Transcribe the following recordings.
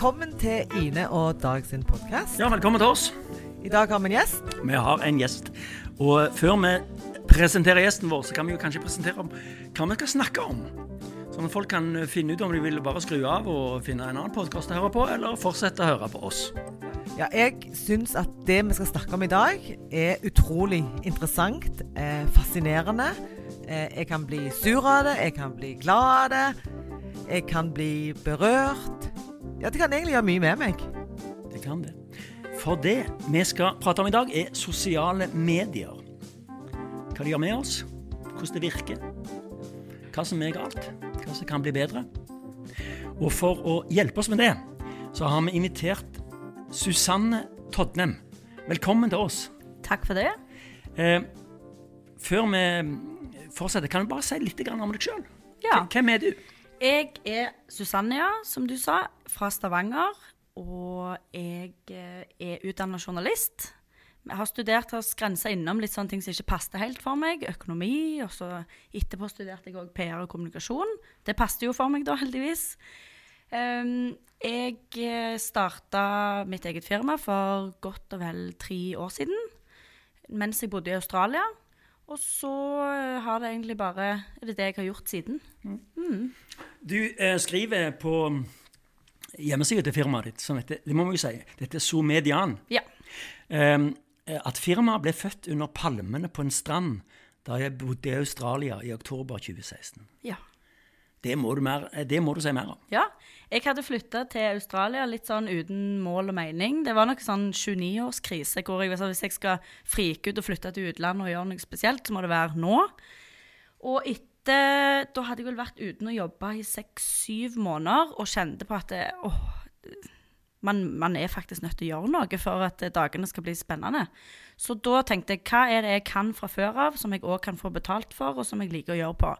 Velkommen til Ine og Dag sin podkast. Ja, velkommen til oss. I dag har vi en gjest. Vi har en gjest. Og før vi presenterer gjesten vår, så kan vi jo kanskje presentere om hva vi skal snakke om. Sånn at folk kan finne ut om de vil bare skru av og finne en annen podkast å høre på, eller fortsette å høre på oss. Ja, jeg syns at det vi skal snakke om i dag, er utrolig interessant, eh, fascinerende. Eh, jeg kan bli sur av det, jeg kan bli glad av det. Jeg kan bli berørt. Ja, det kan egentlig gjøre mye med meg. Det kan det. For det vi skal prate om i dag, er sosiale medier. Hva de gjør med oss, hvordan det virker, hva som er galt, hva som kan bli bedre. Og for å hjelpe oss med det, så har vi invitert Susanne Todnem. Velkommen til oss. Takk for det. Eh, før vi fortsetter, kan du bare si litt om deg sjøl? Ja. Hvem er du? Jeg er Susanne, ja, som du sa, fra Stavanger. Og jeg eh, er utdanna journalist. Jeg har studert og skrensa innom litt sånne ting som ikke passet helt for meg. Økonomi. Og så etterpå studerte jeg òg PR og kommunikasjon. Det passet jo for meg, da, heldigvis. Um, jeg starta mitt eget firma for godt og vel tre år siden. Mens jeg bodde i Australia. Og så har det egentlig bare Er det det jeg har gjort siden. Mm. Du eh, skriver på hjemmesida til firmaet ditt, som heter, det må vi jo si, dette er Zoomedian, Ja. eh, at firmaet ble født under palmene på en strand da jeg bodde i Australia i oktober 2016. ja. Det må mer, det må du si mer om. Ja. Jeg hadde flytta til Australia litt sånn uten mål og mening. Det var nok sånn 29-årskrise hvor jeg, hvis jeg skal frike ut og flytte til utlandet og gjøre noe spesielt, så må det være nå. Og etter Da hadde jeg vel vært uten å jobbe i seks-syv måneder og kjente på at det, åh, man, man, er faktisk nødt til å gjøre noe for at dagene skal bli spennende. Så da tenkte jeg hva er det jeg kan fra før av, som jeg òg kan få betalt for, og som jeg liker å gjøre på.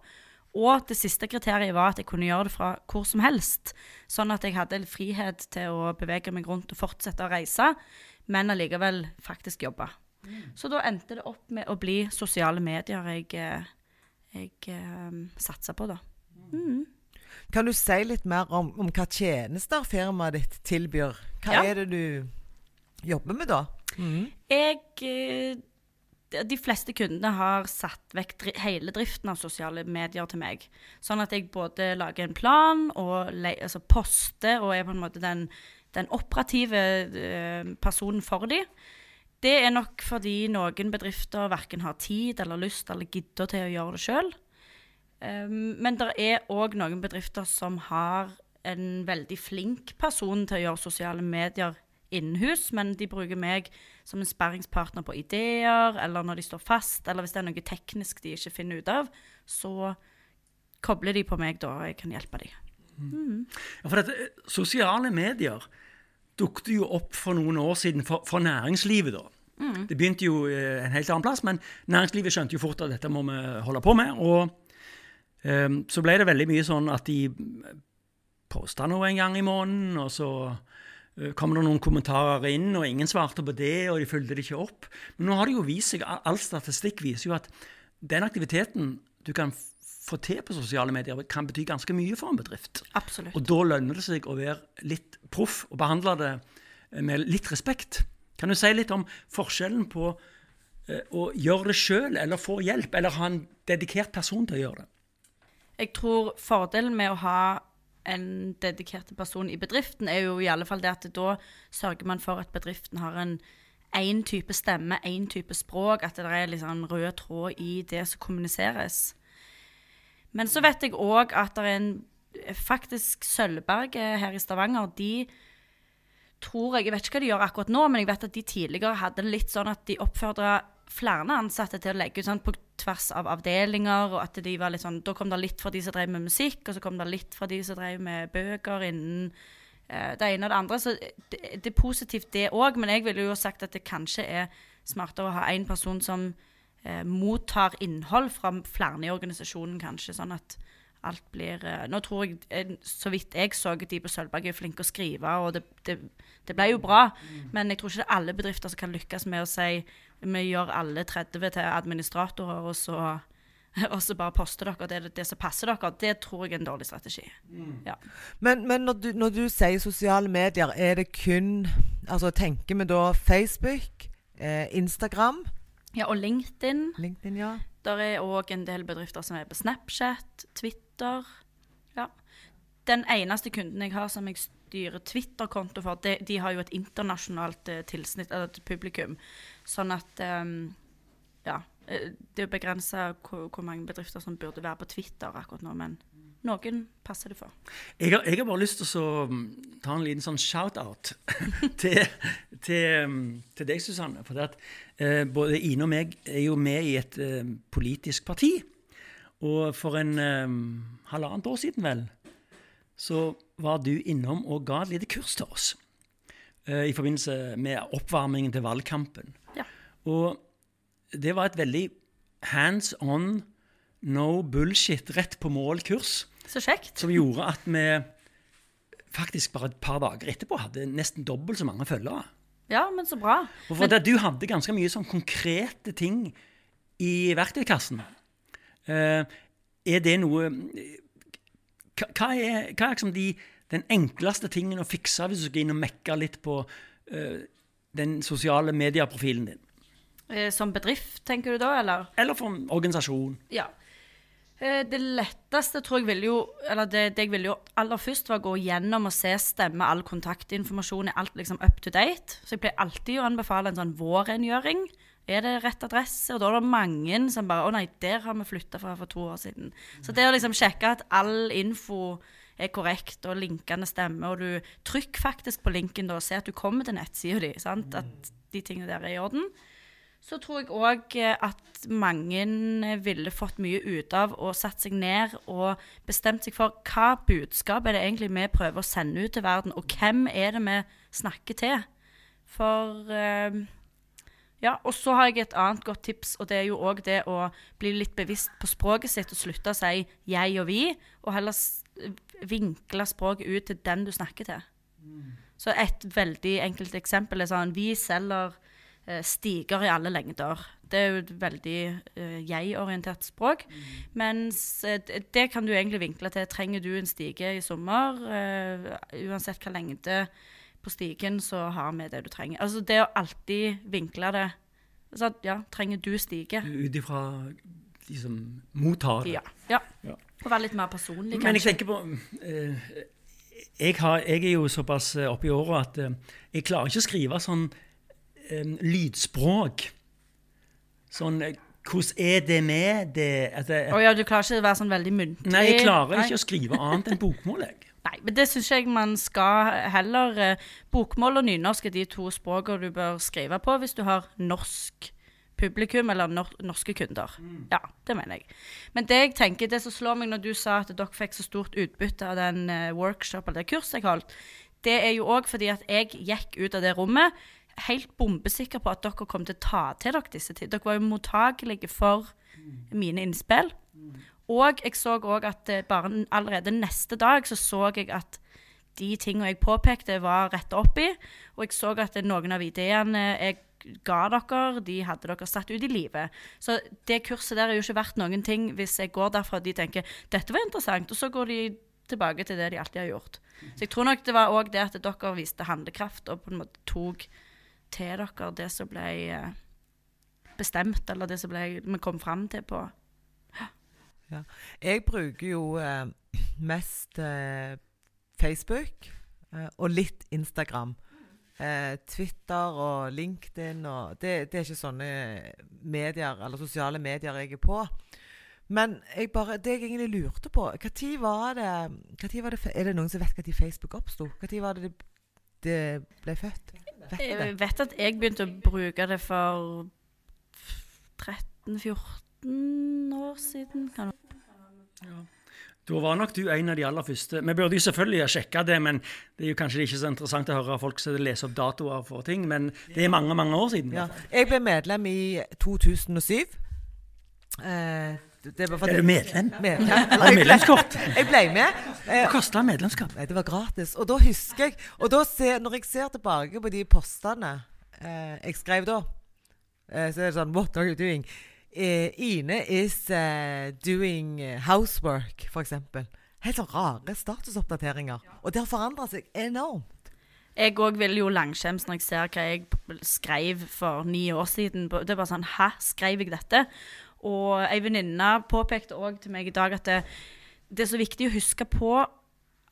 Og det siste kriteriet var at jeg kunne gjøre det fra hvor som helst. Sånn at jeg hadde frihet til å bevege meg rundt og fortsette å reise, men allikevel faktisk jobbe. Mm. Så da endte det opp med å bli sosiale medier jeg, jeg um, satsa på, da. Mm. Kan du si litt mer om, om hva tjenester firmaet ditt tilbyr? Hva Ja. er det du jobber med da? Mm. Jeg de fleste kundene har satt vekk dri hele driften av sosiale medier til meg. Sånn at jeg både lager en plan og altså poster og er på en måte den, den operative uh, personen for dem. Det er nok fordi noen bedrifter verken har tid eller lyst eller gidder til å gjøre det sjøl. Um, men det er òg noen bedrifter som har en veldig flink person til å gjøre sosiale medier innenhus, men de bruker meg som en sperringspartner på ideer, eller når de står fast, eller hvis det er noe teknisk de ikke finner ut av, så kobler de på meg da, og jeg kan hjelpe dem. Mm. Ja, for dette, sosiale medier dukket jo opp for noen år siden for, for næringslivet, da. Mm. Det begynte jo eh, en helt annen plass, men næringslivet skjønte jo fort at dette må vi holde på med. Og eh, så ble det veldig mye sånn at de posta noe en gang i måneden, og så eh, kom det noen kommentarer inn, og ingen svarte på det, og de fulgte det ikke opp. Men nå har det jo vist seg, all statistikk viser jo at den aktiviteten du kan få til på sosiale medier, kan bety ganske mye for en bedrift. Absolutt. Og da lønner det seg å være litt proff og behandle det med litt respekt. Kan du si litt om forskjellen på eh, å gjøre det sjøl eller få hjelp, eller ha en dedikert person til å gjøre det? Jeg tror fordelen med å ha en dedikert person i bedriften er jo i alle fall det at da sørger man for at bedriften har en én type stemme, én type språk, at det er liksom rød tråd i det som kommuniseres. Men så vet jeg òg at det er en Faktisk Sølvberget her i Stavanger, de tror jeg Jeg vet ikke hva de gjør akkurat nå, men jeg vet at de tidligere hadde litt sånn at de oppfordra flere ansatte til å legge ut sånn på tvers av avdelinger. og at de var litt sånn, Da kom det litt fra de som drev med musikk, og så kom det litt fra de som drev med bøker innen uh, det ene og det andre. Så det, det er positivt, det òg, men jeg ville jo sagt at det kanskje er smartere å ha én person som uh, mottar innhold fra flere i organisasjonen, kanskje. Sånn at alt blir eh, Nå tror jeg, så vidt jeg så, de på Sølvberg er flinke å skrive, og det, det, det ble jo bra. Men jeg tror ikke det er alle bedrifter som kan lykkes med å si vi gjør alle 30 til administratorer, og så og så bare poster dere det, det som passer dere, det tror jeg er en dårlig strategi. Ja. Men, men når, du, når du sier sosiale medier, er det kun Altså tenker vi da Facebook, eh, Instagram, ja, og LinkedIn. LinkedIn, ja? Der er òg en del bedrifter som er på Snapchat, Twitter. Ja. Den eneste kunden jeg har som jeg styrer Twitter-konto for, de, de har jo et internasjonalt eh, tilsnitt, eller et publikum. Sånn at um, Ja. eh, Det er begrensa hvor, hvor mange bedrifter som burde være på Twitter akkurat nå, men noen passer det for. Jeg har, jeg har bare lyst til å mm, ta en liten sånn shout-out til, til, mm, til deg, Susanne. For at, eh, både Ine og meg er jo med i et eh, politisk parti. Og for en eh, halvannet år siden, vel, så var du innom og ga et lite kurs til oss. eh, I forbindelse med oppvarmingen til valgkampen. Ja. Og det var et veldig hands on, no bullshit, rett på mål-kurs Så kjekt. som gjorde at vi faktisk bare et par dager etterpå hadde nesten dobbelt så mange følgere. Ja, men så bra. Og for at du hadde ganske mye sånn konkrete ting i verktøykassen. Eh, er det noe Hva, er, hva er liksom de, den enkleste tingen å fikse hvis du skal inn og mekke litt på uh, den sosiale medieprofilen din? Eh, Som bedrift, tenker du da, eller? Eller for en organisasjon? Ja. Eh, Det letteste tror jeg ville jo Eller det, det jeg ville jo aller først, var å gå gjennom og se stemme all kontaktinformasjon. Er alt liksom up to date? Så jeg pleier alltid å anbefale en sånn vårrengjøring. Er det rett adresse? Og da er det mange som bare Å nei, der har vi flytta fra for to år siden. Så det å liksom sjekke at all info er korrekt og linkene stemmer, og du trykker faktisk på linken da og ser at du kommer til nettsida di, sant? at de tingene der er i orden så tror jeg òg at mange ville fått mye ut av å satt seg ned og bestemt seg for hva budskap er det egentlig vi prøver å sende ut til verden, og hvem er det vi snakker til? For eh, Ja, og så har jeg et annet godt tips, og det er jo òg det å bli litt bevisst på språket sitt og slutte å si 'jeg og vi', og heller vinkle språket ut til den du snakker til. Så et veldig enkelt eksempel er sånn Vi selger eh, stiger i alle lengder. Det er jo et veldig eh, jeg-orientert språk. Mens eh, det kan du egentlig vinkle til. Trenger du en stige i sommer? Eh, uansett hva lengde på stigen, så har vi det du trenger. Altså det å alltid vinkle det. Så, at, ja, trenger du stige? Ut ifra de som mottar det. Ja. ja. Ja. Og være litt mer personlig, kanskje. Men jeg tenker på eh, jeg, har, jeg er jo såpass eh, oppe i åra at eh, jeg klarer ikke å skrive sånn eh, lydspråk. Sånn eh, Hvordan er det med det altså, Å ja, du klarer ikke å være sånn veldig muntlig? Nei, jeg klarer Nei. ikke å skrive annet enn bokmål. jeg. Nei, men det syns jeg man skal heller eh, Bokmål og nynorsk er de to språkene du bør skrive på hvis du har norsk publikum eller nor norske kunder. Ja, det mener jeg. Men det jeg tenker, det som slår meg når du sa at dere fikk så stort utbytte av den eh, workshop eller det kurset jeg holdt, det er jo òg fordi at jeg gikk ut av det rommet helt bombesikker på at dere kom til å ta til dere disse tider. Dere var jo mottagelige for mine innspill. Og jeg så òg at eh, bare allerede neste dag så så jeg at de tingene jeg påpekte, var retta opp i. Og jeg så at noen av ideene jeg ga dere, de hadde dere satt ut i livet. Så det kurset der er jo ikke verdt noen ting hvis jeg går derfra og de tenker dette var interessant, og så går de tilbake til det de alltid har gjort. Så jeg tror nok det var òg det at dere viste handlekraft og på en måte tok til dere det som ble eh, bestemt, eller det som ble, vi kom fram til på Ja. Jeg bruker jo eh, mest eh, Facebook eh, og litt Instagram. Eh, Twitter og LinkedIn og det, det er ikke sånne medier eller sosiale medier jeg er på. Men jeg bare, det jeg egentlig lurte på Når var var det Er det noen som vet når Facebook oppsto? Når var det det, det ble født? Vet? Jeg vet at jeg begynte å bruke det for 13-14 år siden. Kan Da var nok du en av de aller første. Vi burde jo selvfølgelig ha sjekka det, men det er jo kanskje ikke så interessant å høre folk som leser opp datoer for ting. Men det er mange, mange år siden. Ja. Jeg ble medlem i 2007. Eh, det var Er du medlem? medlem. Eller, medlemskort? jeg ble med. Hva kosta medlemskap? Nei, det var gratis. Og da husker jeg Og da ser, når jeg ser tilbake på de postene eh, jeg skrev da, eh, så er det sånn What are you doing? Eh, Ine is uh, doing eh, housework, f.eks. Helt sånn rare statusoppdateringer. Og det har forandra seg enormt. Jeg òg vil jo langskjems når jeg ser hva jeg skrev for ni år siden. Det er bare sånn Hæ, skrev jeg dette? Og ei venninne påpekte òg til meg i dag at det, det er så viktig å huske på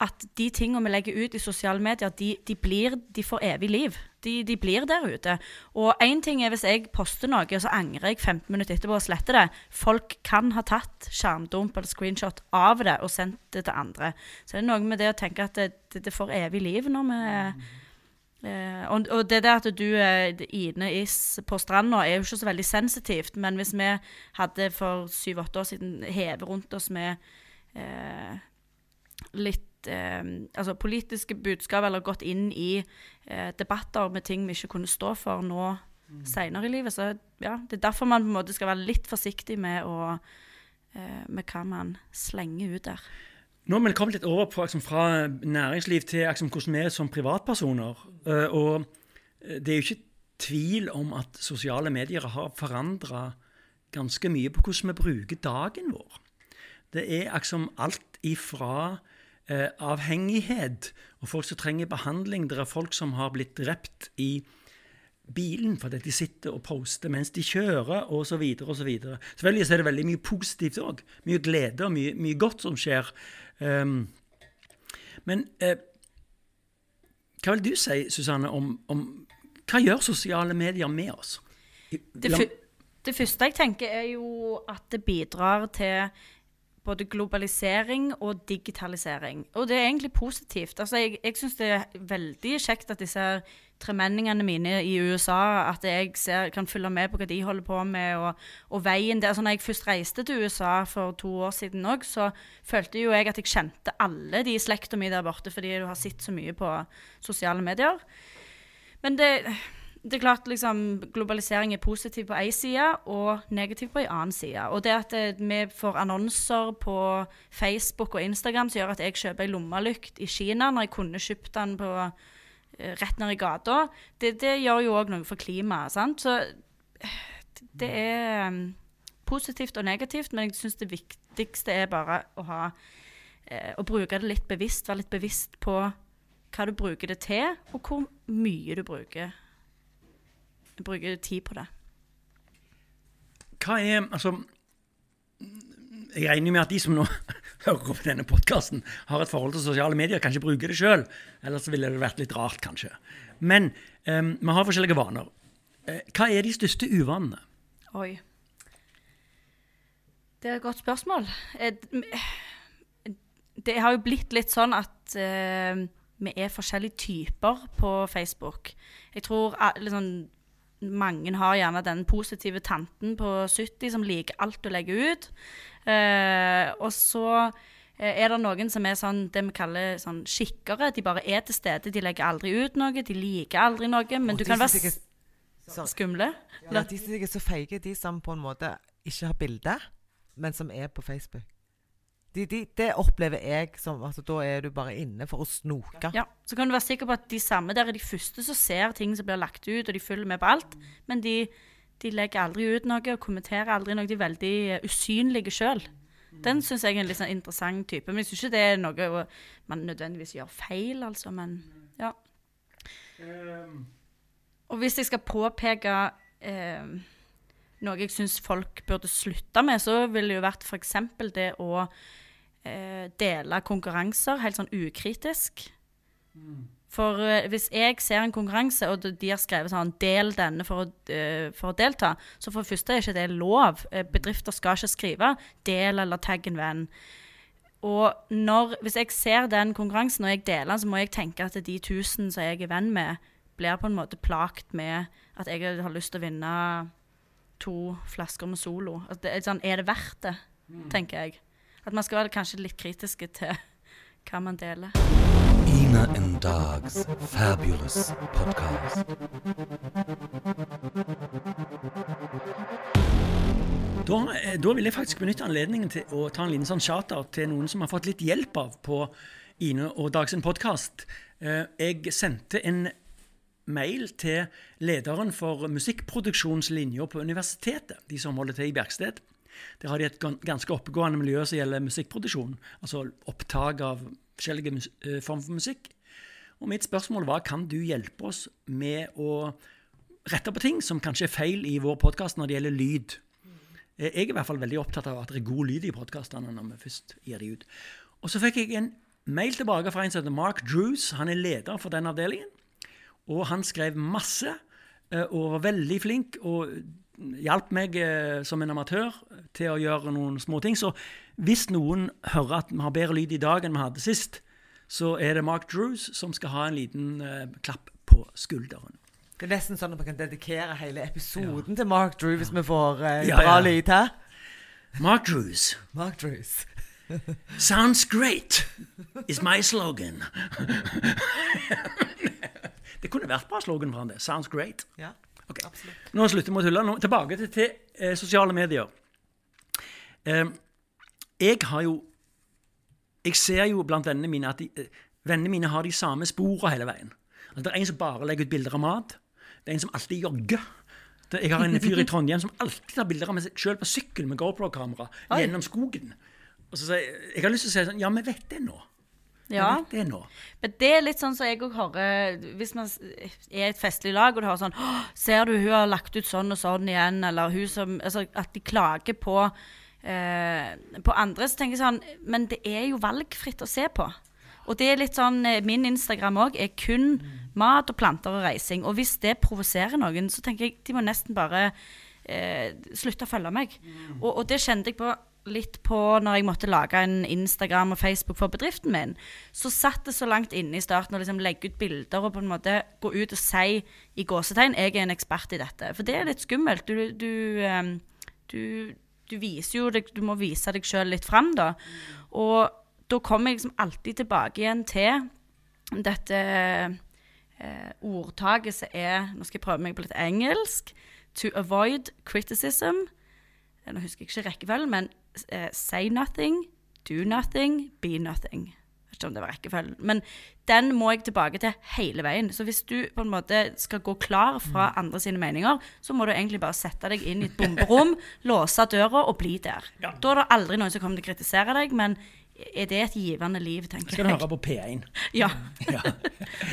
at de tingene vi legger ut i sosiale medier, de, de, blir, de får evig liv. De, de blir der ute. Og én ting er hvis jeg poster noe, og så angrer jeg 15 minutter etterpå og sletter det. Folk kan ha tatt skjermdump eller screenshot av det og sendt det til andre. Så det er noe med det å tenke at det, det, det får evig liv når vi Eh, og, og det der at du er Ine is på stranda, er jo ikke så veldig sensitivt. Men hvis vi hadde for syv-åtte år siden hevet rundt oss med eh, litt eh, altså politiske budskap, eller gått inn i eh, debatter med ting vi ikke kunne stå for nå mm. seinere i livet, så ja, det er derfor man på en måte skal være litt forsiktig med, å, eh, med hva man slenger ut der. Nå har vi kommet litt over på, liksom, fra næringsliv til liksom, hvordan vi er som privatpersoner. Uh, og det er jo ikke tvil om at sosiale medier har forandra ganske mye på hvordan vi bruker dagen vår. Det er liksom alt ifra uh, avhengighet og folk som trenger behandling. Det er folk som har blitt drept i bilen fordi de sitter og poster mens de kjører, osv. videre Selvfølgelig så er det veldig mye positivt òg. Mye glede og mye, mye godt som skjer. Um, men eh, hva vil du si, Susanne, om, om Hva gjør sosiale medier med oss? Det, det, første jeg tenker, er jo at det bidrar til både globalisering og digitalisering. Og det er egentlig positivt. Altså, jeg jeg syns det er veldig kjekt at disse tremenningene mine i USA, at jeg ser, kan følge med på hva de holder på med, og, og veien der. Altså, når jeg først reiste til USA for to år siden òg, så følte jo jeg at jeg kjente alle de i slekta mi der borte, fordi du har sett så mye på sosiale medier. Men det det er klart liksom, Globalisering er positiv på én side og negativ på en annen side. Og det at det, vi får annonser på Facebook og Instagram som gjør at jeg kjøper ei lommelykt i Kina når jeg kunne kjøpt den på, uh, rett ned i gata, det, det gjør jo òg noe for klimaet. Så det er um, positivt og negativt, men jeg syns det viktigste er bare å ha å bruke det litt bevisst. Være litt bevisst på hva du bruker det til, og hvor mye du bruker bruker tid på det. Hva er Altså Jeg regner med at de som nå hører på denne podkasten, har et forhold til sosiale medier, kanskje bruker det sjøl. Ellers ville det vært litt rart, kanskje. Men um, vi har forskjellige vaner. Uh, hva er de største uvanene? Oi. Det er et godt spørsmål. Det har jo blitt litt sånn at uh, vi er forskjellige typer på Facebook. Jeg tror liksom, mange har gjerne den positive tanten på 70 som liker alt du legger ut. Eh, og så er det noen som er sånn, det vi kaller sånn skikkere. De bare er til stede. De legger aldri ut noe. De liker aldri noe. Men Og du kan være s- skumle. Ja, de som er så feige, de som på en måte ikke har bilde, men som er på Facebook. De, de, det opplever jeg som altså, Da er du bare inne for å snoke. Ja, Så kan du være sikker på at de samme der er de første som ser ting som blir lagt ut, og de følger med på alt. Men de, de legger aldri ut noe og kommenterer aldri noe. De er veldig eh, usynlige sjøl. Den syns jeg er en litt sånn interessant type. Men jeg syns ikke det er noe man nødvendigvis gjør feil, altså. Men ja. Og hvis jeg skal påpeke eh, noe jeg syns folk burde slutte med, så ville det jo vært f.eks. det å eh, dele konkurranser helt sånn ukritisk. For eh, hvis jeg ser en konkurranse, og de- de har skrevet sånn 'del denne for å, eh, for å delta', så for det første er ikke det lov. Eh, bedrifter skal ikke skrive 'del' eller 'tagg en venn'. Og når, hvis jeg ser den konkurransen og jeg deler den, så må jeg tenke at de tusen som jeg er venn med, blir på en måte plagt med at jeg har lyst til å vinne to flasker med Solo. Altså, det er, sånn, er det verdt det, tenker jeg. At man skal være kanskje litt kritiske til hva man deler. Ina and Dogs Fabulous Podcast. Da, eh, da vil jeg faktisk benytte anledningen til å ta en liten sånn shout-out til noen som har fått litt hjelp av på Ine og Dags podkast. Jeg sendte en mail til lederen for musikkproduksjonslinja på universitetet, de som holder til i Bjerksted. Der har de et ganske oppegående miljø som gjelder musikkproduksjon, altså opptak av forskjellige eh, former for musikk. Og mitt spørsmål var kan du hjelpe oss med å rette på ting som kanskje er feil i vår podkast når det gjelder lyd. Eh, Jeg er i hvert fall veldig opptatt av at det er god lyd i podkastene når vi først gir de ut. Og så fikk jeg en mail tilbake fra en som heter Mark Drews. Han er leder for den avdelingen. Og han skrev masse eh, og var veldig flink og hjalp meg eh, som en amatør til å gjøre noen små ting. Så hvis noen hører at vi har bedre lyd i dag enn vi hadde sist, så er det Mark Drews som skal ha en liten eh, klapp på skulderen. Det er nesten sånn at vi kan dedikere hele episoden til Mark Drew hvis vi får eh, Ja, bra ja. lyd her. Mark Drews. Mark Drews. Sounds great is my slogan. det kunne vært bra slogan for han det. Sounds great. Ja, okay. absolutt. Nå slutter vi å tulle. Tilbake til, til eh, sosiale medier. Eh, jeg har jo Jeg ser jo blant vennene mine at de, eh, vennene mine har de samme sporene hele veien. Altså, det er en som bare legger ut bilder av mat. Det er en som alltid jogger. Det, jeg har en fyr i Trondheim som alltid tar bilder av meg sjøl på sykkel med GoPro-kamera gjennom skogen. Og så sier jeg, jeg har lyst til å si sånn Ja, vi vet det nå. Ja. vet det nå. Men det er litt sånn som jeg òg hører Hvis man er i et festlig lag, og du hører sånn 'Ser du, hun har lagt ut sånn og sånn igjen', eller hun som Altså at de klager på eh, på andre, så tenker jeg sånn Men det er jo valgfritt å se på. Og det er litt sånn eh, Min Instagram òg er kun mat og planter og reising. Og hvis det provoserer noen, så tenker jeg de må nesten bare eh, slutte å følge meg. Og, og det kjente jeg på litt på når jeg måtte lage en Instagram og Facebook for bedriften min. Så satt det så langt inne i starten å liksom legge ut bilder og på en måte gå ut og si i gåsetegn jeg er en ekspert i dette. For det er litt skummelt. Du, du, du, du viser jo deg, du må vise deg sjøl litt fram, da. Og da kommer jeg liksom alltid tilbake igjen til dette eh, ordtaket som er Nå skal jeg prøve meg på litt engelsk. To avoid criticism. Nå husker jeg ikke rekkefølgen, men eh, say nothing, do nothing, be nothing. Jeg vet ikke om det var rekkefølgen. Men den må jeg tilbake til hele veien. Så hvis du på en måte skal gå klar fra andre sine meninger, så må du egentlig bare sette deg inn i et bomberom, låse døra og bli der. Ja. Da er det aldri noen som kommer til å kritisere deg, men er det et givende liv, tenker jeg. Skal du høre på P1? Ja. Ja.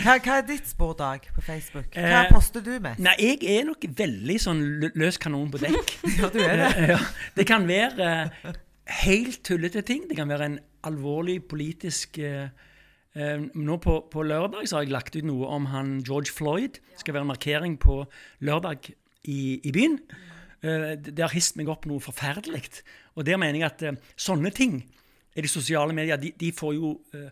Hva, hva er ditt spordag på Facebook? Hva Eh, poster du med? Nei, jeg er nok veldig sånn løs kanon på dekk. Ja, du er det. Eh, ja. Det kan være uh, helt tullete ting. Det kan være en alvorlig politisk uh, uh, Nå på, på lørdag så har jeg lagt ut noe om han George Floyd. Det skal være en markering på lørdag i, i byen. Eh, det har hist meg opp noe forferdelig. Og der mener jeg at sånne ting i de sosiale medier, de, de får jo eh,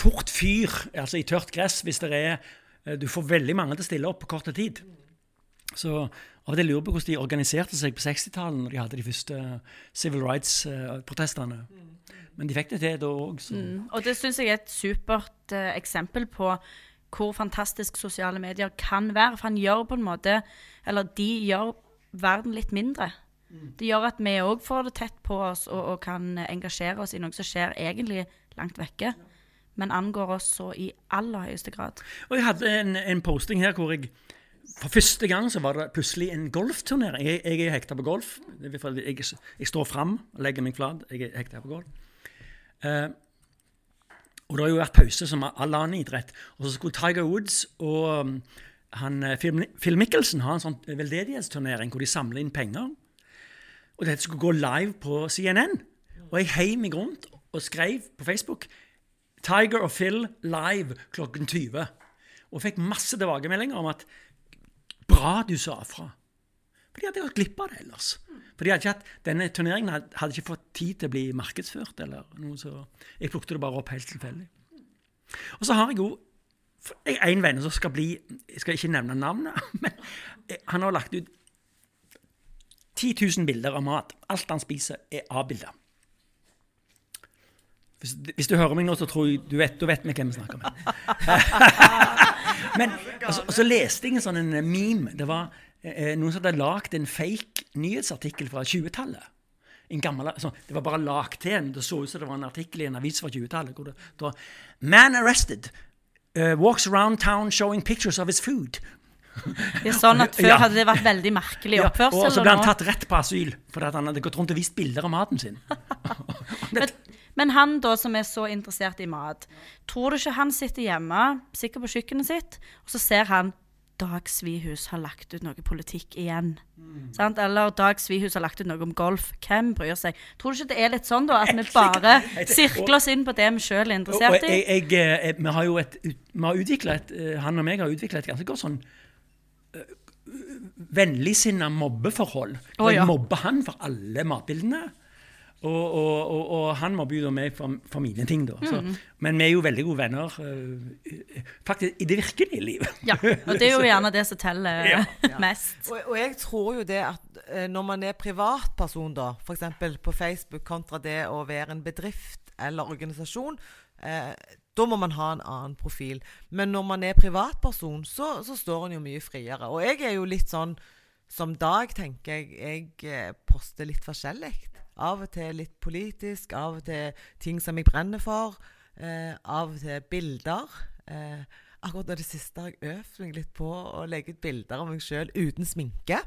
fort fyr, altså i tørt gress, hvis det er eh, Du får veldig mange til å stille opp på kort tid. Så av og lurer på hvordan de organiserte seg på 60-tallet, når de hadde de første civil rights-protestene. Men de fikk det til da òg, Mm. Og det syns jeg er et supert eh, eksempel på hvor fantastisk sosiale medier kan være. For han gjør på en måte Eller de gjør verden litt mindre. Det gjør at vi òg får det tett på oss og, og kan engasjere oss i noe som skjer egentlig langt vekke, men angår oss så i aller høyeste grad. Og jeg hadde en, en posting her hvor jeg For første gang så var det plutselig en golfturnering. Jeg, jeg er hekta på golf. Jeg, jeg står fram legger meg flat. Jeg er hekta på golf. Uh, og det har jo vært pause som all annen idrett. Og så skulle Tiger Woods og um, han, eh, Phil, Mickelson ha en sånn veldedighetsturnering hvor de samler inn penger. Og dette skulle gå live på CNN. Og jeg heiv meg rundt og skrev på Facebook Tiger og Phil live klokken 20. Og fikk masse tilbakemeldinger om at bra du sa fra. For de hadde gått glipp av det ellers. For de hadde ikke hatt, Denne turneringen hadde, ikke fått tid til å bli markedsført. eller noe, så Jeg plukket det bare opp helt tilfeldig. Og så har jeg jo en venn som skal bli Jeg skal ikke nevne navnet, men han har lagt ut 10 000 bilder av mat. Alt han spiser, er avbilda. Hvis, hvis du hører meg nå, så tror jeg du vet, du vet vi hvem vi snakker med. Men og så, leste jeg en sånn meme. Det var eh, noen som hadde lagd en fake nyhetsartikkel fra 20-tallet. En gammel, altså, det var bare lagd til en. Det så ut som det var en artikkel i en avis fra 20-tallet. hvor det var Man arrested uh, walks around town showing pictures of his food. Det er sånn at Før Ja. hadde det vært veldig merkelig Ja, oppførsel. og så ble han tatt rett på asyl fordi han hadde gått rundt og vist bilder av maten sin. men, men han da som er så interessert i mat, tror du ikke han sitter hjemme, sikkert på kjøkkenet sitt, og så ser han Dag Svihus har lagt ut noe politikk igjen. Mm. Sant? Eller Dag Svihus har lagt ut noe om golf. Hvem bryr seg? Tror du ikke det er litt sånn, da? At vi bare sirkler oss inn på det vi sjøl er interessert i? eh, vi har jo et, vi har et eh, Han og meg har utvikla et ganske godt sånn vennligsinna mobbeforhold. Jeg ja. mobber han for alle matbildene. Og, og, og, og han mobber jo da meg for, for mine ting, da. Så, Mm. Men vi er jo veldig gode venner eh, faktisk i det virkelige livet. Ja, og det er jo gjerne det som teller Ja. mest. Og, og jeg tror jo det at eh, når man er privatperson, da, f.eks. på Facebook, kontra det å være en bedrift eller organisasjon, eh, da må man ha en annen profil. Men når man er privatperson, så, så står en jo mye friere. Og jeg er jo litt sånn som Dag, tenker jeg. Jeg eh, poster litt forskjellig. Av og til litt politisk, av og til ting som jeg brenner for. Eh, av og til bilder. Eh, akkurat nå det siste har jeg øvd meg litt på å legge ut bilder av meg sjøl uten sminke.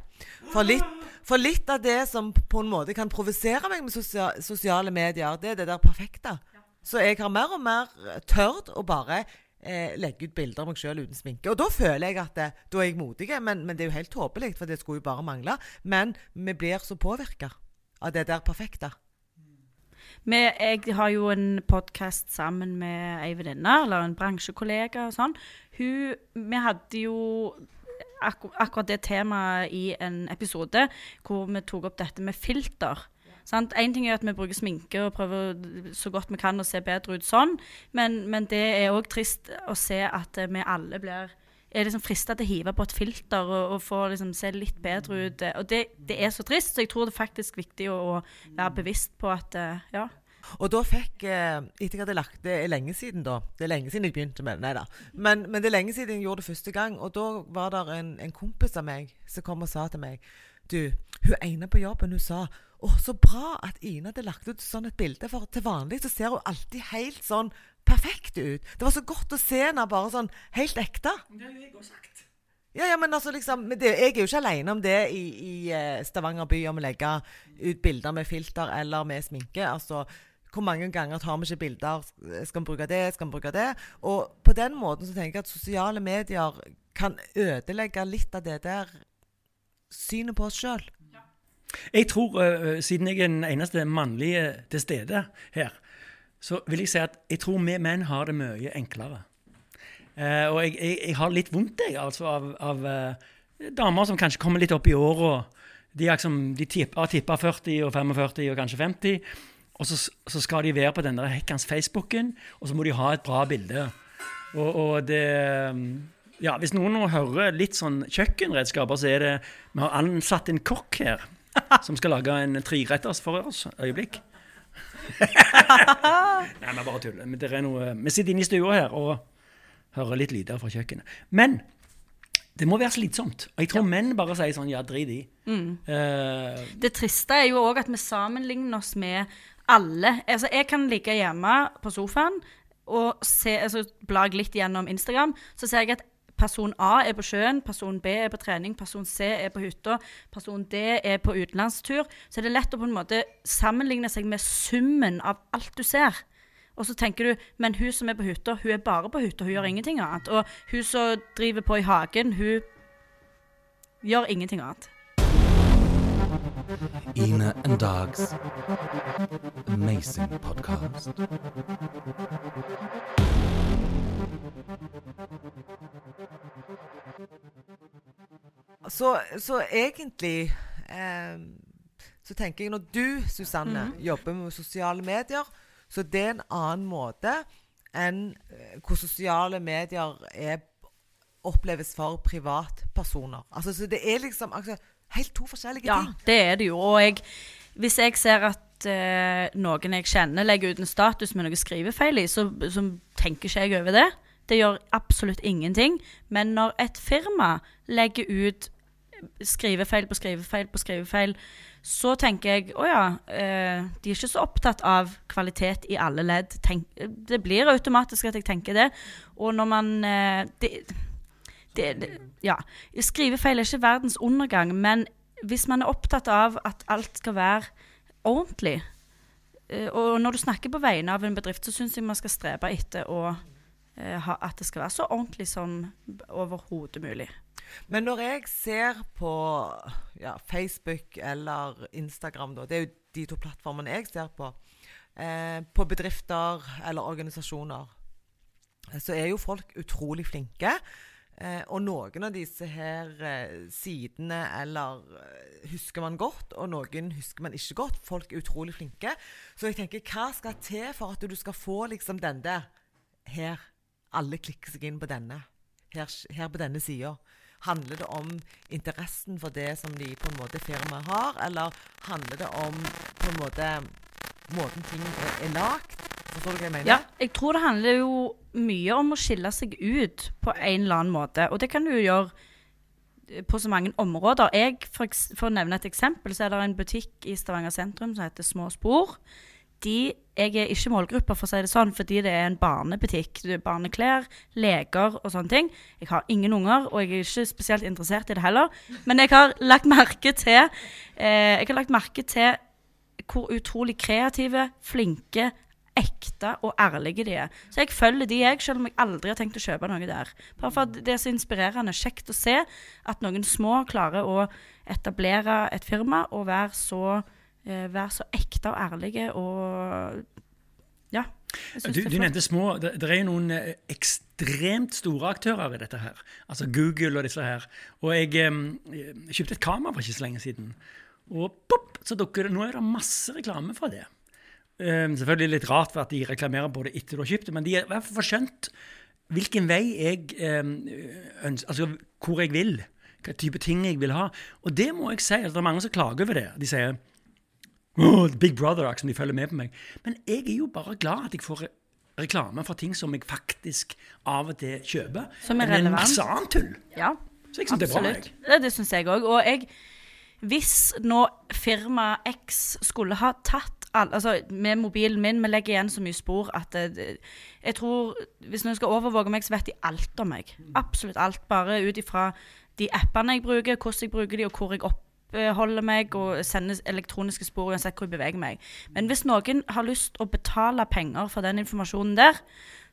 For litt, for litt av det som på en måte kan provosere meg med sosia sosiale medier, det er det der perfekte. Så jeg har mer og mer tørt å bare eh, legge ut bilder av meg sjøl uten sminke. Og da føler jeg at det, da er jeg modig, men, men det er jo helt tåpelig, for det skulle jo bare mangle. Men vi blir så påvirka av det der perfekte. Vi, jeg har jo en podkast sammen med ei venninne, eller en bransjekollega og sånn. Hun Vi hadde jo akkur akkurat det temaet i en episode hvor vi tok opp dette med filter. Sant? En ting er at vi bruker sminke og prøver så godt vi kan å se bedre ut sånn, men, men det er òg trist å se at eh, vi alle blir er liksom frista til å hive på et filter og, og få liksom se litt bedre ut. Og det, det er så trist, så jeg tror det er faktisk viktig å, å være bevisst på at eh, ja. Og da fikk eh, Etter jeg hadde lagt det er lenge siden, da. Det er lenge siden jeg begynte med det. Nei da. Men, men det er lenge siden jeg gjorde det første gang. Og da var det en, en kompis av meg som kom og sa til meg Du, hun ene på jobben, hun sa å, så bra at Ine hadde lagt ut sånn et bilde, for til vanlig så ser hun alltid helt sånn perfekt ut. Det var så godt å se henne bare sånn helt ekte. Det har jo jeg òg sagt. Ja, ja, men altså liksom men det, Jeg er jo ikke alene om det i, i eh, Stavanger by, om å legge ut bilder med filter eller med sminke. Altså, hvor mange ganger tar vi ikke bilder? Skal vi bruke det? Skal vi bruke det? Og på den måten så tenker jeg at sosiale medier kan ødelegge litt av det der synet på oss sjøl. Jeg tror, øh, siden jeg er den eneste mannlige til stede her, så vil jeg si at jeg tror vi menn har det mye enklere. Eh, og jeg, jeg, jeg har litt vondt jeg, altså, av, av eh, damer som kanskje kommer litt opp i åra. De, liksom, de har tippa 40 og 45 og kanskje 50. Og så, så skal de være på den der hekkans Facebooken, og så må de ha et bra bilde. Og, og det Ja, hvis noen nå hører litt sånn kjøkkenredskaper, så er det Vi har ansatt en kokk her som skal lage en treretters for oss. Øyeblikk. Nei, vi bare tuller. Men det er noe, vi sitter inne i stua her og hører litt lyder fra kjøkkenet. Men det må være slitsomt. Og jeg tror menn bare sier sånn ja, drit i. Eh, Det triste er jo òg at vi sammenligner oss med alle. Altså, jeg kan ligge hjemme på sofaen og se, altså, bla litt gjennom Instagram. Så ser jeg at person A er på sjøen, person B er på trening, person C er på hytta, person D er på utenlandstur. Så er det lett å på en måte sammenligne seg med summen av alt du ser. Og så tenker du men hun som er på hytta, hun er bare på hytta, hun gjør ingenting annet. Og hun som driver på i hagen, hun gjør ingenting annet. Ina and Dogs Amazing Podcast. Så, så egentlig eh, så tenker jeg når du, Susanne, jobber med sosiale medier, så det er en annen måte enn eh, hvor sosiale medier er, oppleves for privatpersoner. Altså, så det er liksom altså, helt to forskjellige Ja, ting. det er det jo. Og jeg, hvis jeg ser at eh, noen jeg kjenner legger ut en status med noe skrivefeil i, så, så tenker ikke jeg over det. Det gjør absolutt ingenting. Men når et firma legger ut skrivefeil på skrivefeil på skrivefeil, så tenker jeg å ja, eh, de er ikke så opptatt av kvalitet i alle ledd. Tenk, det blir automatisk at jeg tenker det. Og når man eh, det, det, det, Ja. Skrivefeil er ikke verdens undergang, men hvis man er opptatt av at alt skal være ordentlig eh, Og når du snakker på vegne av en bedrift, så syns jeg man skal strebe etter å at det skal være så ordentlig som overhodet mulig. Men når jeg ser på ja, Facebook eller Instagram, da, det er jo de to plattformene jeg ser på, eh, på bedrifter eller organisasjoner, eh, så er jo folk utrolig flinke. Eh, og noen av disse her eh, sidene eller eh, husker man godt, og noen husker man ikke godt. Folk er utrolig flinke. Så jeg tenker, hva skal til for at du skal få liksom den der Her. Alle klikker seg inn på denne. Her, her på denne sida. Handler det om interessen for det som de på en måte firmaet har, eller handler det om på en måte måten ting er, er lagd? Forstår du hva jeg mener? Ja, jeg tror det handler jo mye om å skille seg ut på en eller annen måte. Og det kan du gjøre eh, på så mange områder. Jeg, for, for å nevne et eksempel, så er det en butikk i Stavanger sentrum som heter Små Spor. De, jeg er ikke målgruppa, for å si det sånn, fordi det er en barnebutikk. Det er Barneklær, leker og sånne ting. Jeg har ingen unger, og jeg er ikke spesielt interessert i det heller. Men jeg har lagt merke til eh, Jeg har lagt merke til hvor utrolig kreative, flinke, ekte og ærlige de er. Så jeg følger de, jeg, selv om jeg aldri har tenkt å kjøpe noe der. Bare for at det er så inspirerende. Kjekt å se at noen små klarer å etablere et firma og være så, være så ekte og ærlige og Ja. jeg Du, du nevnte små. Det, det er jo noen eh, ekstremt store aktører i dette her. Altså Google og disse her. Og jeg eh, kjøpte et kamera for ikke så lenge siden. Og pop, så dukker det Nå er det masse reklame for det. Um, selvfølgelig litt rart for at de reklamerer på det etter du har kjøpt det, men de har i hvert fall skjønt hvilken vei jeg um, ønsker Altså hvor jeg vil. Hva type ting jeg vil ha. Og det må jeg si. Altså, det er mange som klager over det. De sier «Åh, Big Brother, som de følger med på meg. Men jeg er jo bare glad at jeg får reklame for ting som jeg faktisk av og til kjøper. Som er Men relevant. masse annet tull. Ja, Så jeg synes det er bra. absolutt. Jeg. Det, syns jeg òg. Og jeg, hvis nå firma X skulle ha tatt altså med mobilen min, vi legger igjen så mye spor at det, jeg tror Hvis noen skal overvåke meg, så vet de alt om meg. Absolutt alt. Bare ut ifra de appene jeg bruker, hvordan jeg bruker de, og hvor jeg oppholder meg, og sender elektroniske spor uansett hvor jeg beveger meg. Men hvis noen har lyst å betale penger for den informasjonen der,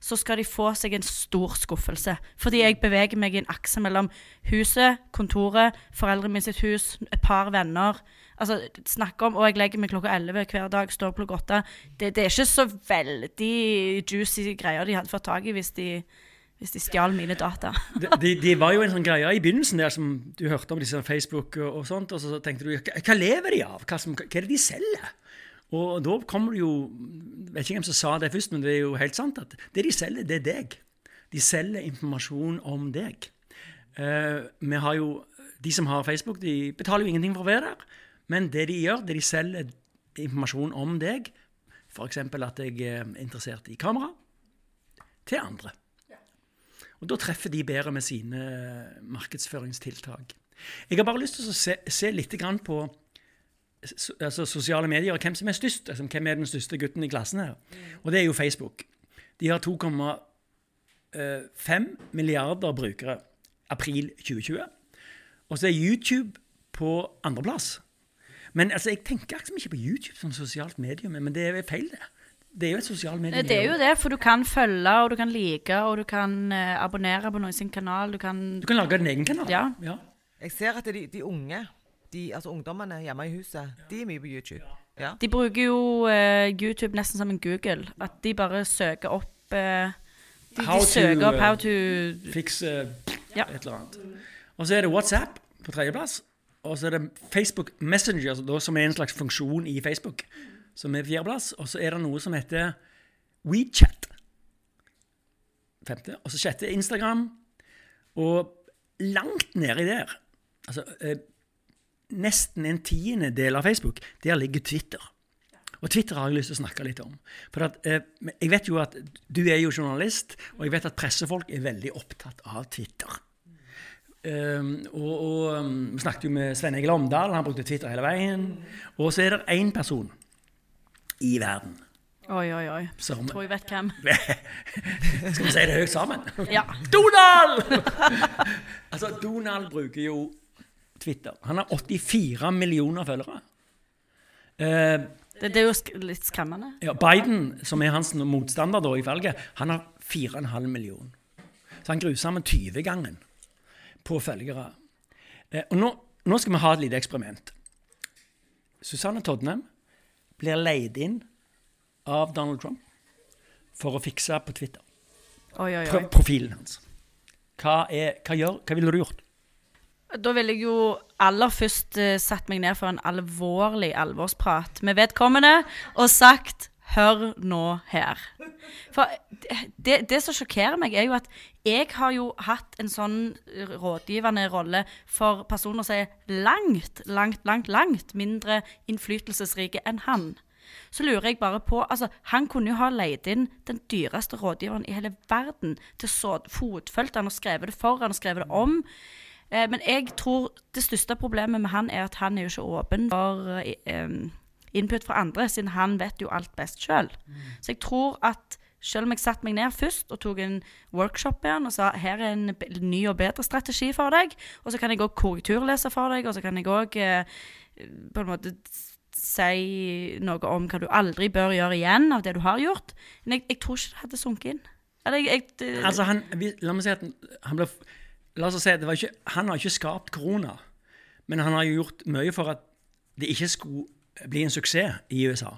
så skal de få seg en stor skuffelse. Fordi jeg beveger meg i en akse mellom huset, kontoret, foreldrene mine sitt hus, et par venner. Altså, Snakke om Og jeg legger meg klokka 11 hver dag, står klokka 8. Det, det er ikke så veldig juicy greier de hadde fått tak i hvis de, hvis de stjal mine data. Det de, de var jo en sånn greie i begynnelsen der som du hørte om disse Facebook og, og sånt, og så tenkte du hva lever de av? Hva, som, hva er det de selger? Og da kommer det jo vet ikke hvem som sa det først, men det er jo helt sant at det de selger, det er deg. De selger informasjon om deg. Eh, vi har jo, De som har Facebook, de betaler jo ingenting for å være der. Men det de gjør, det de selger informasjon om deg, f.eks. at jeg er interessert i kamera, til andre. Og da treffer de bedre med sine markedsføringstiltak. Jeg har bare lyst til å se, se litt grann på altså sosiale medier og hvem som er størst. Altså, hvem er den største gutten i klassen her? Og det er jo Facebook. De har 2,5 milliarder brukere april 2020. Og så er YouTube på andreplass. Men altså, jeg tenker liksom ikke på YouTube som sosialt medium, men det er feil, det. Det er jo et sosialt medium. Det er jo det, for du kan følge, og du kan like, og du kan eh, abonnere på noen sin kanal. Du kan Du kan lage din egen kanal. Ja. ja. Jeg ser at de, de unge, de, altså ungdommene hjemme i huset, de er mye på YouTube. Ja. De bruker jo uh, YouTube nesten som en Google. At de bare søker opp uh, de, How de to, søker opp eh, how to Fix uh, Ja. et eller annet. Og så er det WhatsApp på tredjeplass. Og så er det Facebook Messenger, altså som er en slags funksjon i Facebook, som er fjerdeplass. Og så er det noe som heter WeChat. Femte. Og så sjette Instagram. Og langt nedi der, altså eh, nesten en tiendedel av Facebook, der ligger Twitter. Og Twitter har jeg lyst til å snakke litt om. For at, eh, Jeg vet jo at du er jo journalist, og jeg vet at pressefolk er veldig opptatt av Twitter. Um, og, og um, Vi snakket jo med Svein Egil Omdal, han brukte Twitter hele veien. Og så er det én person i verden Oi, oi, oi. som Tror jeg vet hvem. Skal vi si det høyt sammen? Ja. Donald! altså, Donald bruker jo Twitter. Han har 84 millioner følgere. Uh, Det, det er jo sk litt skremmende. ja, Biden, som er hans motstander da i valget, han har 4,5 millioner. Så han gruser med 20-gangen på følgere. Eh, og nå, nå skal vi ha et lite eksperiment. Susanne Todnem blir leid inn av Donald Trump for å fikse på Twitter. Oi, oi, oi. profilen hans. Hva, er, hva, gjør, hva ville du gjort? Da ville jeg jo aller først uh, satt meg ned for en alvorlig alvorsprat med vedkommende og sagt Hør nå her. For det, det som sjokkerer meg, er jo at jeg har jo hatt en sånn rådgivende rolle for personer som er langt, langt, langt, langt mindre innflytelsesrike enn han. Så lurer jeg bare på altså Han kunne jo ha leid inn den dyreste rådgiveren i hele verden til så fotfølgt han og skrevet det for han og skrevet det om. Eh, men jeg tror det største problemet med han er at han er jo ikke åpen for eh, input fra andre, siden han vet jo alt best sjøl. Så jeg tror at selv om jeg satte meg ned først og tok en workshop med han og sa her er en ny og bedre strategi for deg, og så kan jeg òg korrekturlese for deg, og så kan jeg òg eh, på en måte si noe om hva du aldri bør gjøre igjen av det du har gjort. Men jeg, jeg tror ikke det hadde sunket inn. Eller jeg, jeg Altså, han, la meg si at han ble La oss si, det var ikke, Han har ikke skapt korona, men han har jo gjort mye for at det ikke skulle bli en suksess i USA.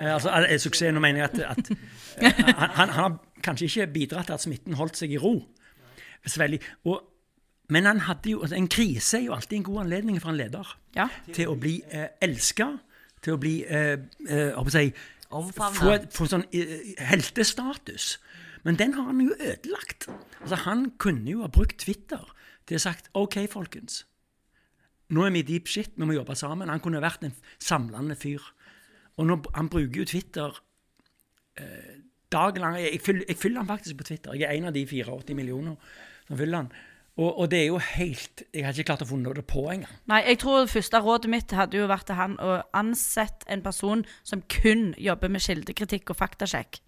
Eh, altså, suksess, nå mener jeg at, at eh, han, han har kanskje ikke bidratt til at smitten holdt seg i ro. Og, men han hadde jo, altså, en krise er jo alltid en god anledning for en leder Ja. til å bli eh, elska, til å bli eh, eh, si, Få, få sånn eh, heltestatus. Men den har han jo ødelagt. Altså, han kunne jo ha brukt Twitter til å sagt OK, folkens. Nå er vi deep shit, vi må jobbe sammen. Han kunne vært en samlende fyr. Og nå, han bruker jo Twitter eh, dagen lang. Jeg, fyller, jeg følger han faktisk på Twitter. Jeg er en av de 84 millioner som følger han. Og, og det er jo helt Jeg har ikke klart å funne det på engang. Nei, jeg tror første rådet mitt hadde jo vært til han å ansette en person som kun jobber med kildekritikk og faktasjekk.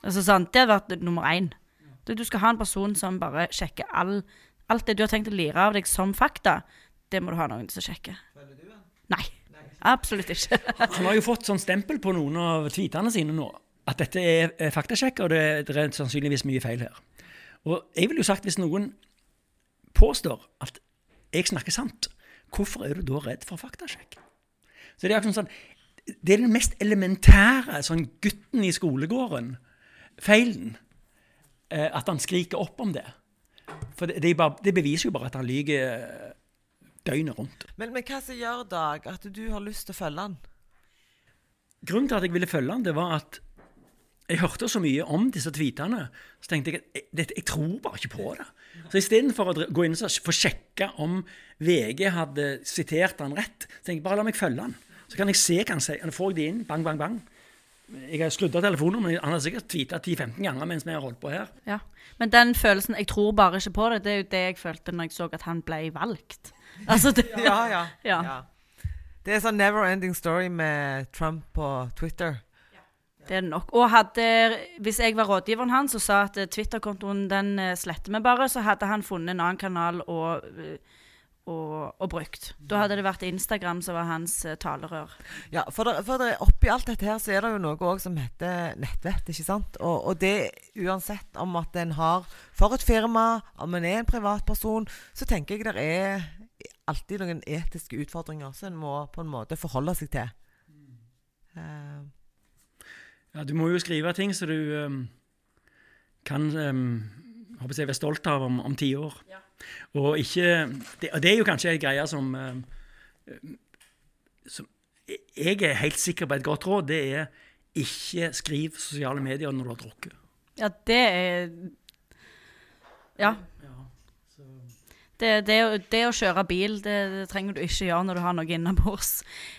Altså sant, Det hadde vært nummer én. Du, du skal ha en person som bare sjekker all, alt det du har tenkt å lire av deg som fakta. Det må du ha noen som sjekker. Nei. Absolutt ikke. Han har jo fått sånn stempel på noen av tweetene sine nå. At dette er, faktasjekk, og det, er sannsynligvis mye feil her. Og jeg ville jo sagt, hvis noen påstår at jeg snakker sant, hvorfor er du da redd for faktasjekk? Så Det er akkurat sånn, det er den mest elementære sånn gutten i skolegården, feilen, eh, at han skriker opp om det. For det, det, bare, det beviser jo bare at han lyver eh, døgnet rundt. Men, men hva som gjør, Dag, at du har lyst til å følge han? Grunnen til at jeg ville følge han, det var at jeg hørte så mye om disse tweetene, så tenkte jeg at jeg, jeg tror bare ikke på det. Så istedenfor å gå inn og få sjekke om VG hadde sitert han rett, så tenkte jeg bare la meg følge han. Så kan jeg se hva han sier. Får jeg det inn, bang, bang, bang. Jeg har skrudd av telefonen, men han har sikkert tweeta 10-15 ganger mens vi har holdt på her. Ja. Men den følelsen 'jeg tror bare ikke på det', det er jo det jeg følte når jeg så at han ble valgt. Altså det, Ja, ja. Ja. Det er sånn never ending story med Trump på Twitter. Det er det nok. Og hadde, hvis jeg var rådgiveren hans og sa at eh, Twitter-kontoen den eh, sletter vi bare, så hadde han funnet en annen kanal og, eh, og, og brukt. Da hadde det vært Instagram som var hans uh, talerør. Ja, for, det, for der, oppi alt dette her så er det jo noe også som heter nettvett, ikke sant? Og, og det uansett om at en har for et firma, om en er en privatperson, så tenker jeg det er alltid noen etiske utfordringer som en må på en måte forholde seg til. Uh. Ja, du må jo skrive ting så du um, kan um, håper jeg, være stolt av om, om ti år. Og ikke det, det er jo kanskje en greie som, um, som Jeg er helt sikker på et godt råd. Det er ikke skriv sosiale medier når du har drukket. Ja, det er Ja. Det, det, det å kjøre bil, det, det trenger du ikke gjøre når du har noe innabords.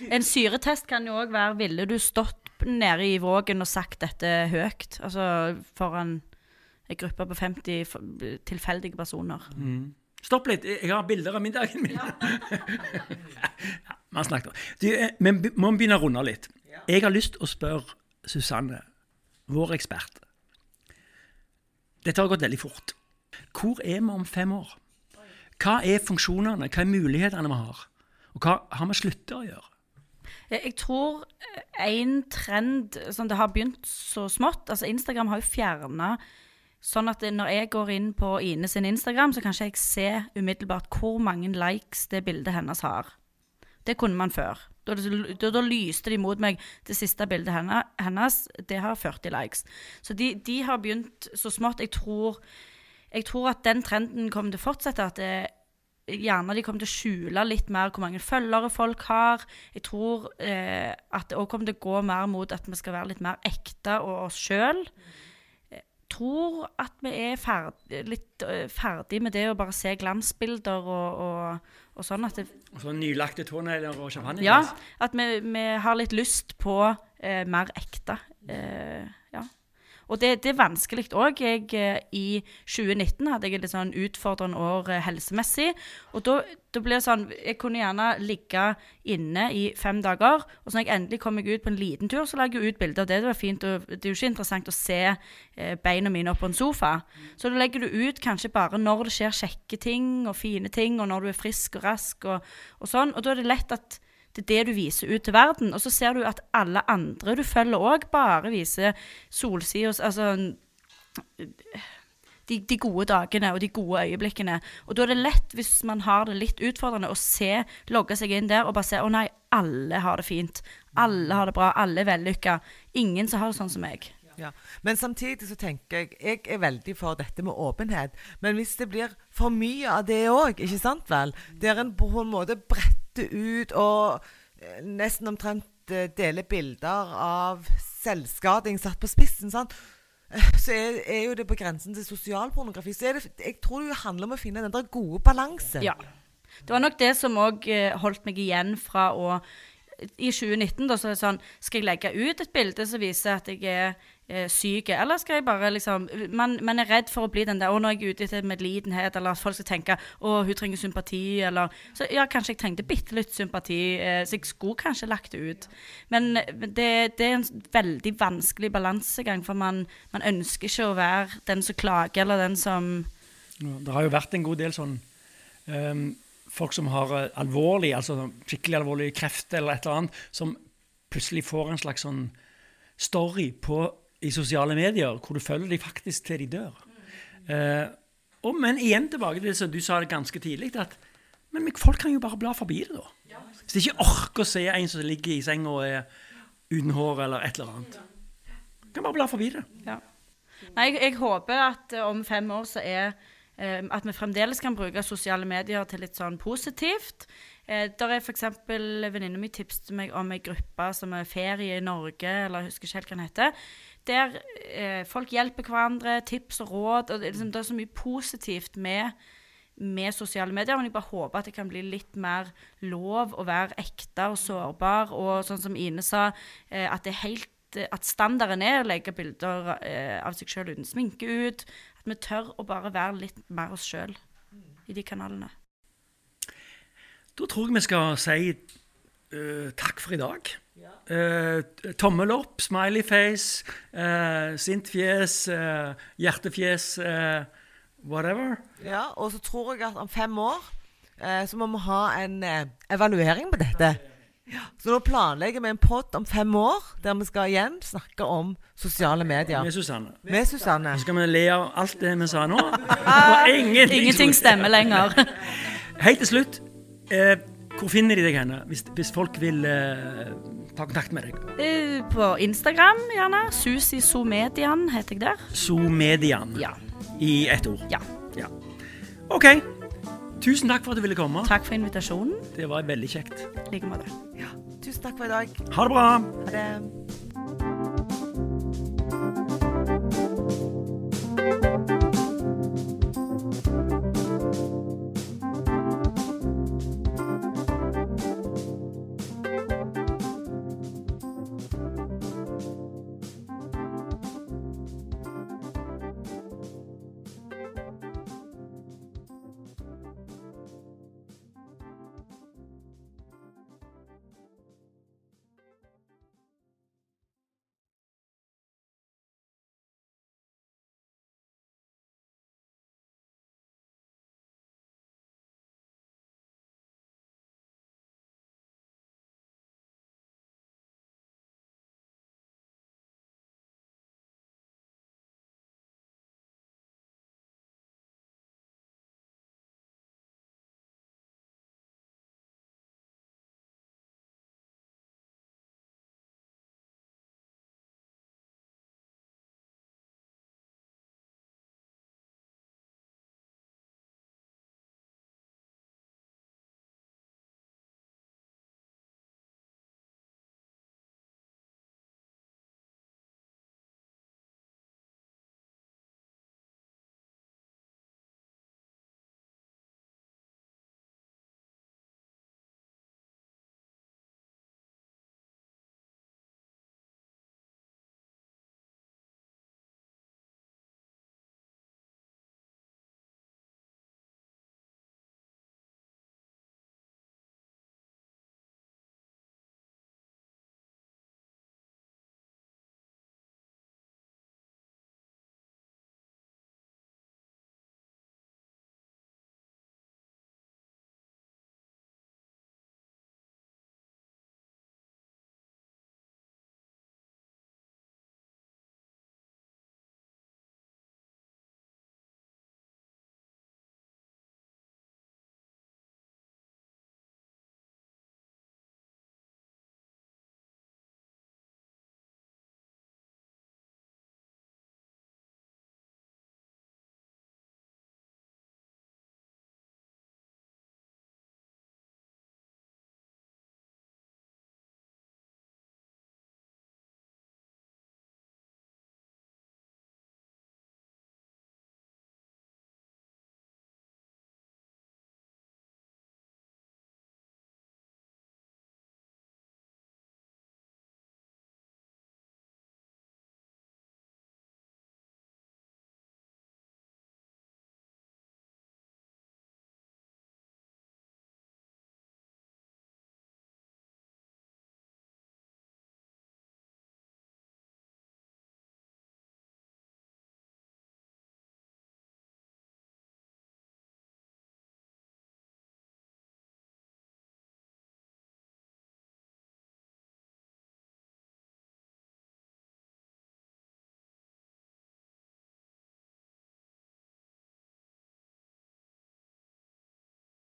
En syretest kan jo òg være Ville du stått nede i Vågen og sagt dette høyt? Altså foran ei gruppe på 50 tilfeldige personer. Stopp litt. Jeg har bilder av middagen min. Ja. Snakket om du, eh, Vi begynne å runde litt. Jeg har lyst til å spørre Susanne, vår ekspert Dette har gått veldig fort. Hvor er vi om fem år? Hva er funksjonene, hva er mulighetene vi har? Og hva har vi sluttet å gjøre? Jeg jeg tror en trend som det har begynt så smått Altså Instagram har jo fjerna Sånn at når jeg går inn på Ine sin Instagram, så kan ikke jeg se umiddelbart hvor mange likes det bildet hennes har. Det kunne man før. Da, da, da lyste de mot meg. Det siste bildet henne, hennes, det har 40 likes. Så de, de har begynt så smått. Jeg tror, jeg tror at den trenden kommer til å fortsette. At det, gjerne de kommer til å skjule litt mer hvor mange følgere folk har. Jeg tror eh, at det òg kommer til å gå mer mot at vi skal være litt mer ekte og oss sjøl. Tror at vi er ferdig, litt ferdig med det å bare se glansbilder og, og, og sånn. At det, Altså Nylagte tånegler og champagne? ja, at vi, vi har litt lyst på eh, mer ekte. Eh, ja. Og det, det er vanskelig òg. Eh, I 2019 hadde jeg et litt sånn utfordrende år eh, helsemessig. Og da, da ble det sånn Jeg kunne gjerne ligge inne i fem dager, og så når jeg endelig kom meg ut på en liten tur, så la jeg ut bilder av det. Det var fint. Og det er jo ikke interessant å se eh, beina mine oppå en sofa. Så da legger du ut kanskje bare når det skjer kjekke ting og fine ting, og når du er frisk og rask og, og sånn. Og da er det lett at det er det du viser ut til verden. Og så ser du at alle andre du følger òg, bare viser solsida Altså de, de gode dagene og de gode øyeblikkene. Og da er det lett, hvis man har det litt utfordrende, å se, logge seg inn der og bare se å nei, alle har det fint. Alle har det bra. Alle er vellykka. Ingen som har det sånn som meg. Ja. Men samtidig så tenker jeg Jeg er veldig for dette med åpenhet. Men hvis det blir for mye av det òg, ikke sant vel? Der en på en måte bretter ut og eh, nesten omtrent eh, deler bilder av selvskading satt på spissen, sant? Eh, så er, er jo det på grensen til sosialpornografi. Så er det, jeg tror det handler om å finne den der gode balansen. Ja. Det var nok det som òg holdt meg igjen fra å I 2019 da, så er det sånn Skal jeg legge ut et bilde som viser at jeg er eh, syk, eller skal jeg bare liksom man, man er redd for å bli den der Å, nå er jeg ute etter medlidenhet, eller at folk skal tenke Å, hun trenger sympati, eller Så ja, kanskje jeg trengte bitte litt sympati, eh, så jeg skulle kanskje lagt det ut. Men det, det er en veldig vanskelig balansegang, for man, man ønsker ikke å være den som klager, eller den som Ja, Det har jo vært en god del sånn um, folk som har eh, alvorlig, altså skikkelig alvorlig kreft eller et eller annet, som plutselig får en slags sånn story på, i sosiale medier hvor du følger dem faktisk til de dør. Eh, og, men igjen tilbake til det som du sa det ganske tidlig, at men folk kan jo bare bla forbi det, da. Hvis de ikke orker å se en som ligger i senga og er uten hår eller et eller annet. Kan bare bla forbi det. Ja. Nei, jeg, jeg håper at eh, om fem år så er eh, At vi fremdeles kan bruke sosiale medier til litt sånn positivt. Eh, der er f.eks. venninna mi tipset meg om ei gruppe som er Ferie i Norge, eller jeg husker ikke helt hva den heter. Der eh, folk hjelper hverandre, tips og råd. og Det liksom, det er så mye positivt med med sosiale medier, men jeg bare håper at det kan bli litt mer lov å være ekte og sårbar, og sånn som Ine sa, eh, at det er helt eh, at standarden er å legge bilder eh, av seg sjøl uten sminke ut. At vi tør å bare være litt mer oss sjøl i de kanalene. Da tror jeg vi skal si eh, takk for i dag. Eh, tommel opp, smileyface, uh, sint fjes, eh, hjertefjes, eh, whatever. Ja, og så tror jeg at om fem år eh, så må vi ha en evaluering på dette. Ja, så nå planlegger vi en pod om fem år der vi skal igjen snakke om sosiale medier. Med Susanne. Med Susanne. Så skal vi le av alt det vi sa nå. Og ingenting, Ingenting stemmer lenger. Helt til slutt, eh, hvor finner de deg henne, hvis, hvis folk vil eh, ta kontakt med deg? På Instagram, gjerne. Susi Zoomedian, heter jeg der. Zoomedian, Ja. I ett ord. Ja. ja. OK. Tusen takk for at du ville komme. Takk for invitasjonen. Det var veldig kjekt. I like måte. Ja. Tusen takk for i dag. Ha det bra. Ha det.